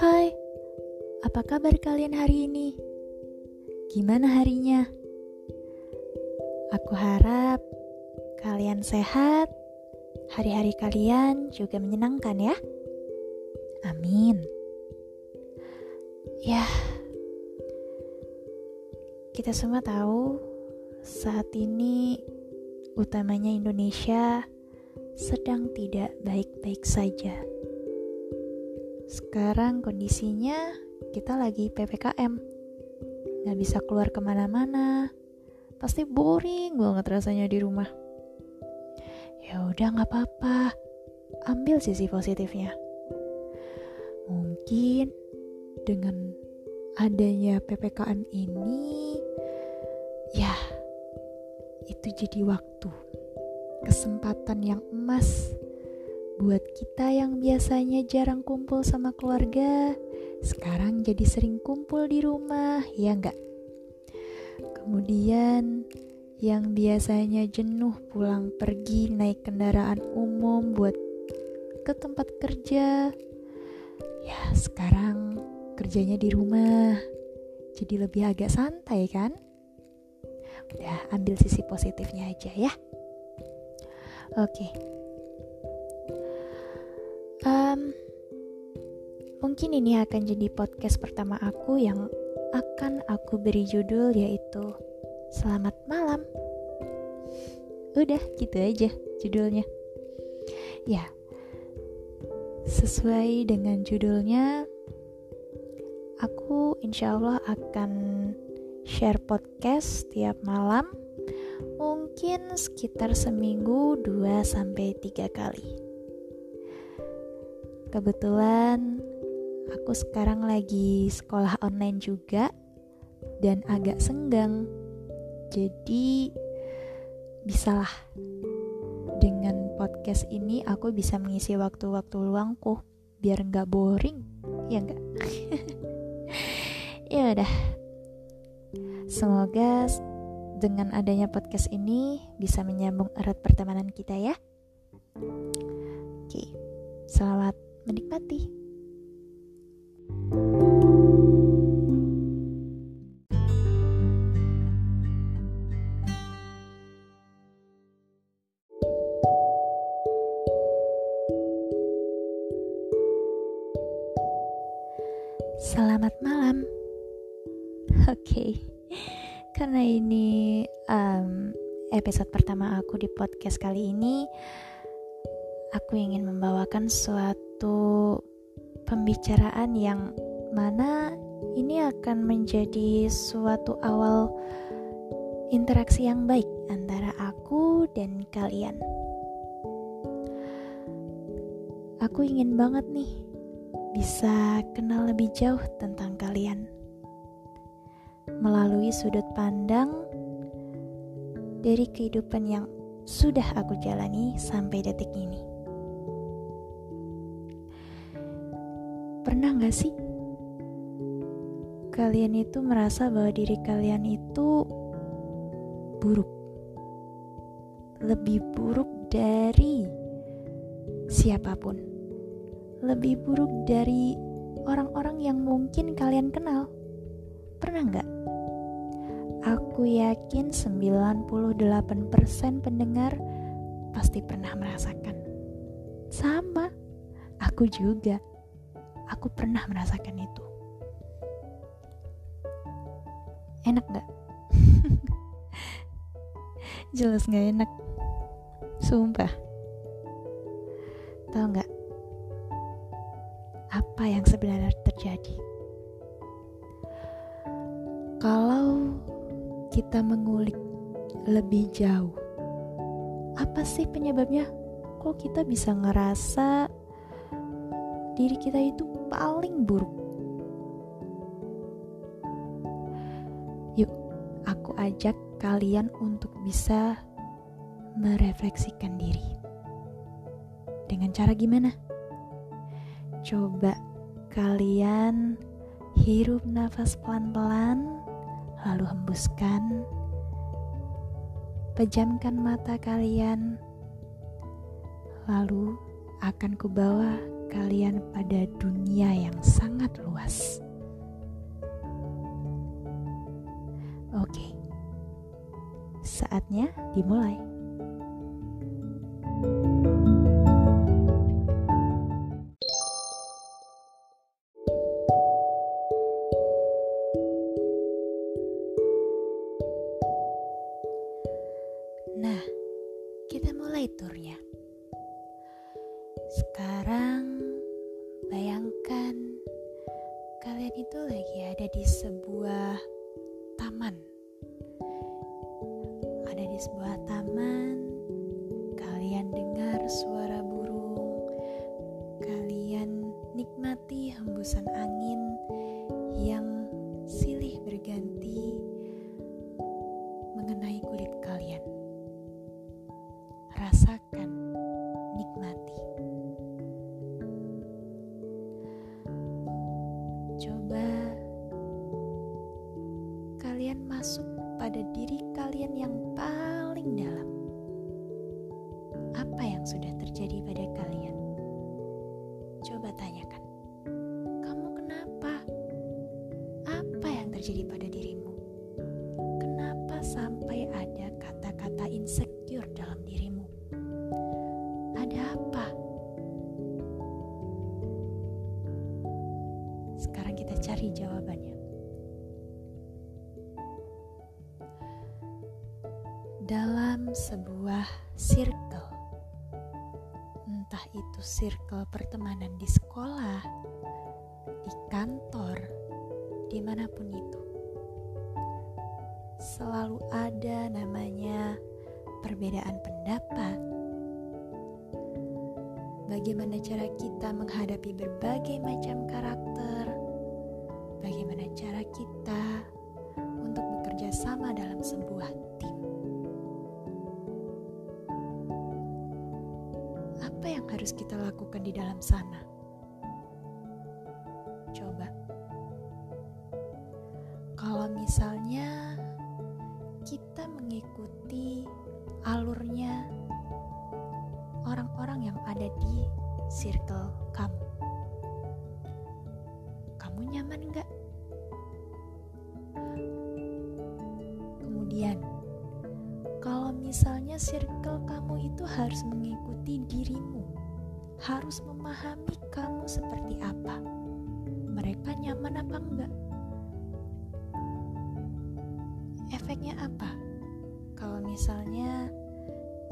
Hai, apa kabar kalian hari ini? Gimana harinya? Aku harap kalian sehat, hari-hari kalian juga menyenangkan ya. Amin. Ya, kita semua tahu saat ini utamanya Indonesia sedang tidak baik-baik saja. Sekarang kondisinya kita lagi PPKM. Gak bisa keluar ke mana-mana. Pasti boring banget rasanya di rumah. Ya udah nggak apa-apa. Ambil sisi positifnya. Mungkin dengan adanya PPKM ini ya itu jadi waktu kesempatan yang emas buat kita yang biasanya jarang kumpul sama keluarga. Sekarang jadi sering kumpul di rumah, ya enggak? Kemudian yang biasanya jenuh pulang pergi naik kendaraan umum buat ke tempat kerja. Ya, sekarang kerjanya di rumah. Jadi lebih agak santai kan? Udah ambil sisi positifnya aja ya. Oke. Um, mungkin ini akan jadi podcast pertama aku yang akan aku beri judul yaitu Selamat Malam. Udah gitu aja judulnya. Ya, sesuai dengan judulnya, aku insya Allah akan share podcast setiap malam mungkin sekitar seminggu 2 sampai 3 kali. Kebetulan aku sekarang lagi sekolah online juga dan agak senggang. Jadi bisalah dengan podcast ini aku bisa mengisi waktu-waktu luangku biar nggak boring ya enggak ya udah semoga dengan adanya podcast ini bisa menyambung erat pertemanan kita ya. Oke, selamat menikmati. Selamat malam. Oke. Okay karena ini um, episode pertama aku di podcast kali ini, aku ingin membawakan suatu pembicaraan yang mana ini akan menjadi suatu awal interaksi yang baik antara aku dan kalian. Aku ingin banget nih bisa kenal lebih jauh tentang kalian melalui sudut pandang dari kehidupan yang sudah aku jalani sampai detik ini. Pernah gak sih kalian itu merasa bahwa diri kalian itu buruk? Lebih buruk dari siapa pun. Lebih buruk dari orang-orang yang mungkin kalian kenal. Pernah nggak? Aku yakin 98% pendengar pasti pernah merasakan. Sama, aku juga. Aku pernah merasakan itu. Enak gak? Jelas gak enak. Sumpah. Tahu nggak apa yang sebenarnya terjadi? Kalau kita mengulik lebih jauh. Apa sih penyebabnya? Kok kita bisa ngerasa diri kita itu paling buruk? Yuk, aku ajak kalian untuk bisa merefleksikan diri. Dengan cara gimana? Coba kalian hirup nafas pelan-pelan lalu hembuskan. Pejamkan mata kalian, lalu akan kubawa kalian pada dunia yang sangat luas. Oke, saatnya dimulai. Mengenai Ada apa? Sekarang kita cari jawabannya. Dalam sebuah circle, entah itu circle pertemanan di sekolah, di kantor, di mana pun itu, selalu ada namanya perbedaan pendapat. Bagaimana cara kita menghadapi berbagai macam karakter? Bagaimana cara kita untuk bekerja sama dalam sebuah tim? Apa yang harus kita lakukan di dalam sana? Misalnya circle kamu itu harus mengikuti dirimu, harus memahami kamu seperti apa, mereka nyaman apa enggak? Efeknya apa? Kalau misalnya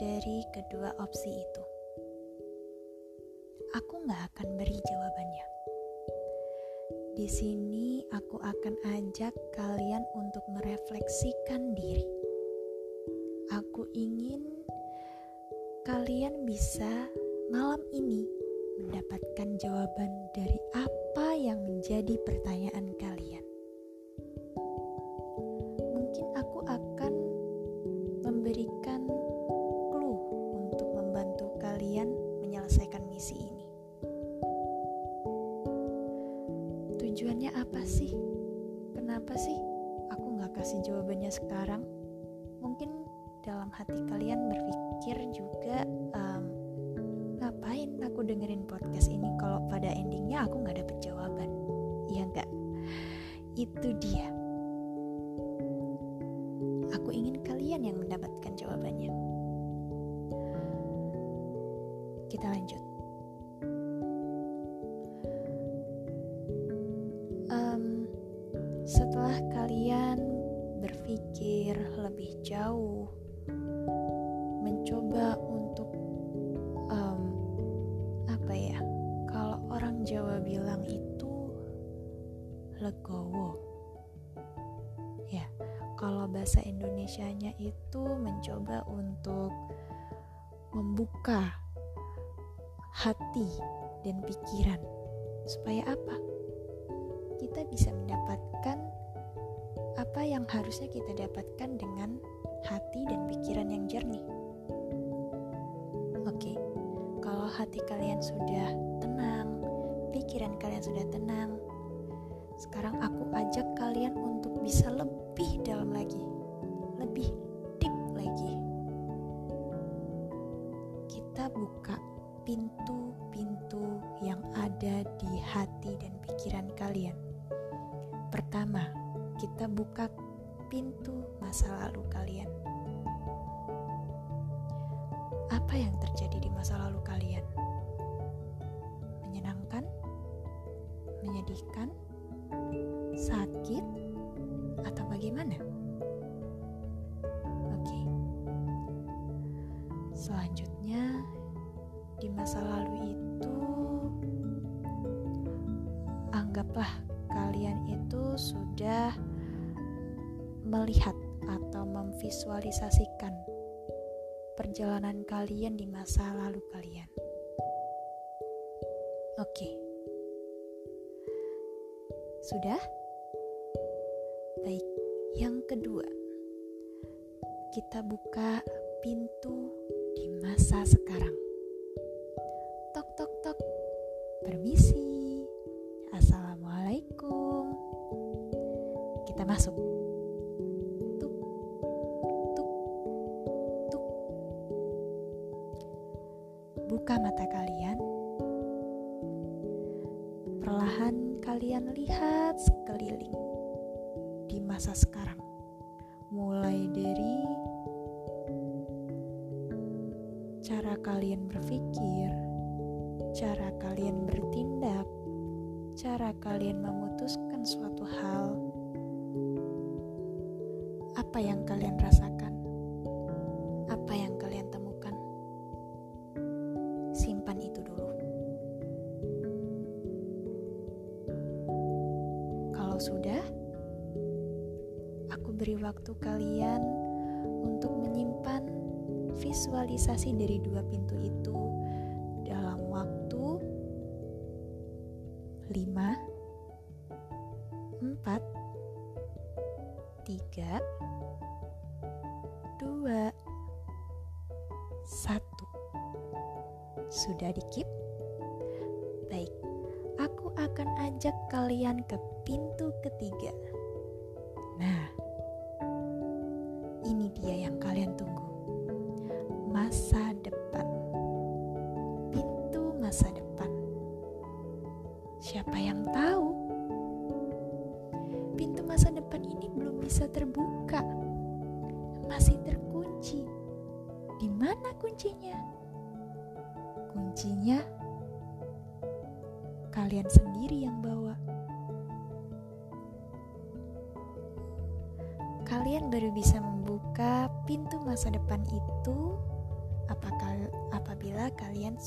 dari kedua opsi itu, aku nggak akan beri jawabannya. Di sini aku akan ajak kalian untuk merefleksikan diri. Aku ingin kalian bisa malam ini mendapatkan jawaban dari apa yang menjadi pertanyaan itu untuk membuka hati dan pikiran. Supaya apa? Kita bisa mendapatkan apa yang harusnya kita dapatkan dengan hati dan pikiran yang jernih. Oke, kalau hati kalian sudah tenang, pikiran kalian sudah tenang, sekarang aku ajak kalian untuk bisa lebih di hati dan pikiran kalian. Pertama, kita buka pintu masa lalu kalian. Apa yang terjadi di masa lalu kalian? Menyenangkan? Menyedihkan? Melihat atau memvisualisasikan perjalanan kalian di masa lalu kalian. Oke. Sudah? Baik. Yang kedua, kita buka pintu di masa sekarang. Permisi. Buka mata kalian. Perlahan kalian lihat sekeliling di masa sekarang. Mulai dari cara kalian berpikir, cara kalian bertindak, cara kalian memutuskan suatu hal, apa yang kalian rasakan, sudah, aku beri waktu kalian untuk menyimpan visualisasi dari dua pintu itu dalam waktu 5 4 3 2 1 Sudah dikip? Kalian ke pintu ketiga. Nah, ini dia yang kalian tunggu. Masa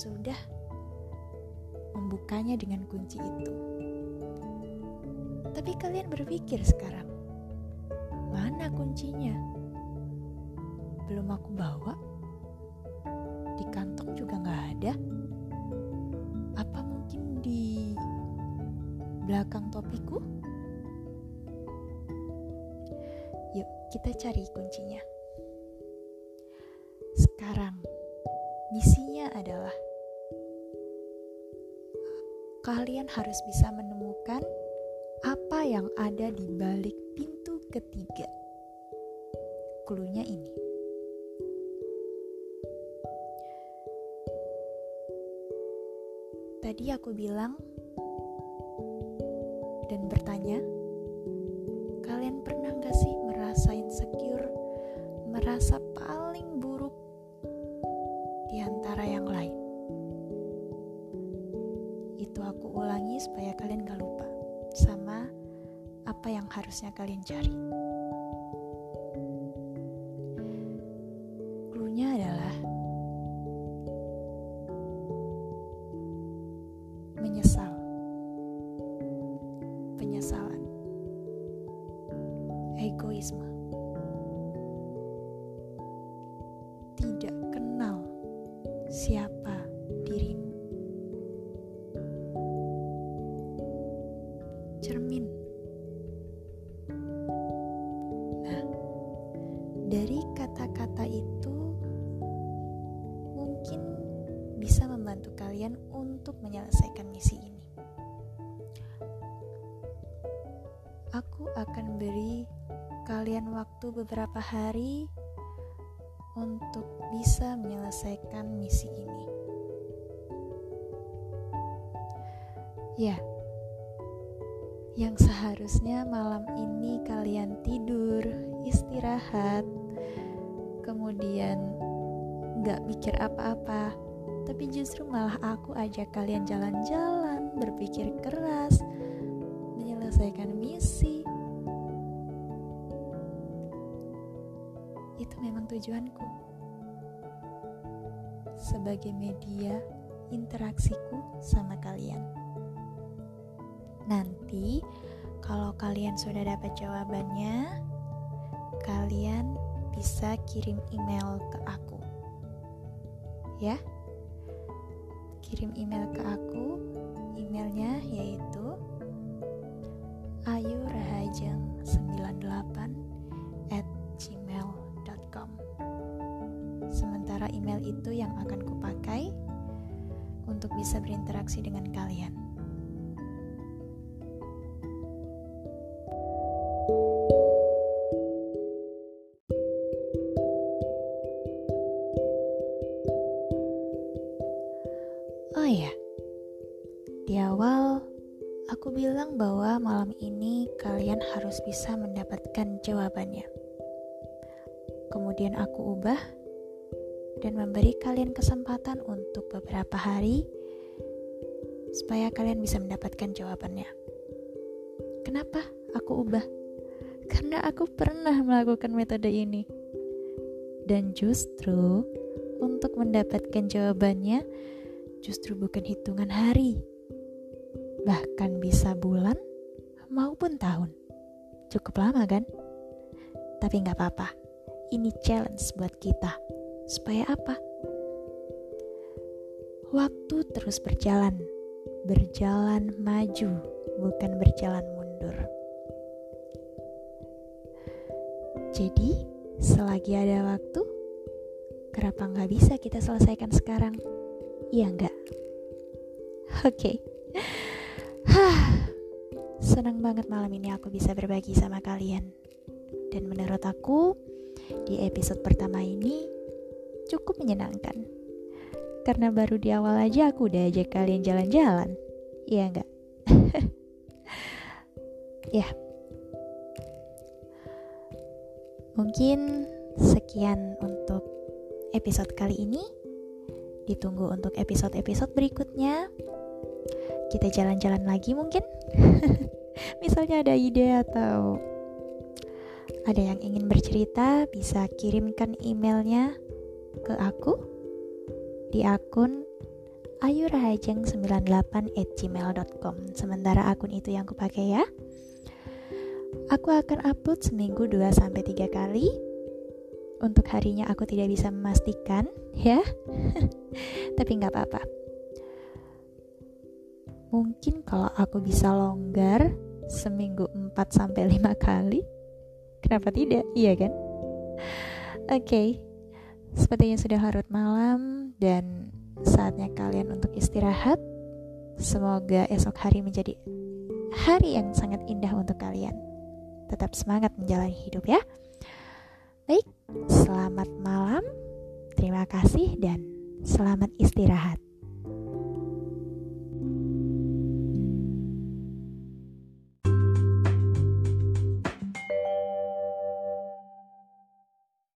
sudah membukanya dengan kunci itu. Tapi kalian berpikir sekarang, mana kuncinya? Belum aku bawa. Di kantong juga nggak ada. Apa mungkin di belakang topiku? Yuk, kita cari kuncinya. Sekarang, kalian harus bisa menemukan apa yang ada di balik pintu ketiga. Klunya ini. Tadi aku bilang dan bertanya, kalian pernah gak sih merasa insecure, merasa apa yang harusnya kalian cari. Menyelesaikan misi ini. Aku akan beri kalian waktu beberapa hari untuk bisa menyelesaikan misi ini. Ya, yang seharusnya malam ini kalian tidur, istirahat, kemudian nggak mikir apa-apa, tapi justru malah aku ajak kalian jalan-jalan, berpikir keras, menyelesaikan misi. Itu memang tujuanku sebagai media interaksiku sama kalian. Nanti, kalau kalian sudah dapat jawabannya, kalian bisa kirim email ke aku, ya. Kirim email ke aku, emailnya yaitu ayurahajeng98 at gmail.com Sementara email itu yang akan kupakai untuk bisa berinteraksi dengan kalian. Mendapatkan jawabannya. Kenapa aku ubah? Karena aku pernah melakukan metode ini. Dan justru untuk mendapatkan jawabannya justru bukan hitungan hari. Bahkan bisa bulan maupun tahun. Cukup lama kan? Tapi nggak apa-apa. Ini challenge buat kita Supaya apa? Waktu terus berjalan, berjalan maju, bukan berjalan mundur. Jadi, selagi ada waktu, kenapa nggak bisa kita selesaikan sekarang? Iya nggak? Oke. Okay. Senang banget malam ini aku bisa berbagi sama kalian. Dan menurut aku, di episode pertama ini cukup menyenangkan. Karena baru di awal aja aku udah ajak kalian jalan-jalan. Iya enggak? ya. Mungkin sekian untuk episode kali ini. Ditunggu untuk episode-episode berikutnya. Kita jalan-jalan lagi mungkin. Misalnya ada ide atau ada yang ingin bercerita, bisa kirimkan emailnya ke aku di akun ayurahajeng98@gmail.com. Sementara akun itu yang kupakai ya. Aku akan upload seminggu 2 sampai 3 kali. Untuk harinya aku tidak bisa memastikan, ya. Tapi nggak apa-apa. Mungkin kalau aku bisa longgar seminggu 4 sampai 5 kali, kenapa tidak? Iya kan? Oke. Okay. Sepertinya sudah larut malam dan saatnya kalian untuk istirahat. Semoga esok hari menjadi hari yang sangat indah untuk kalian. Tetap semangat menjalani hidup ya. Baik, selamat malam. Terima kasih dan selamat istirahat.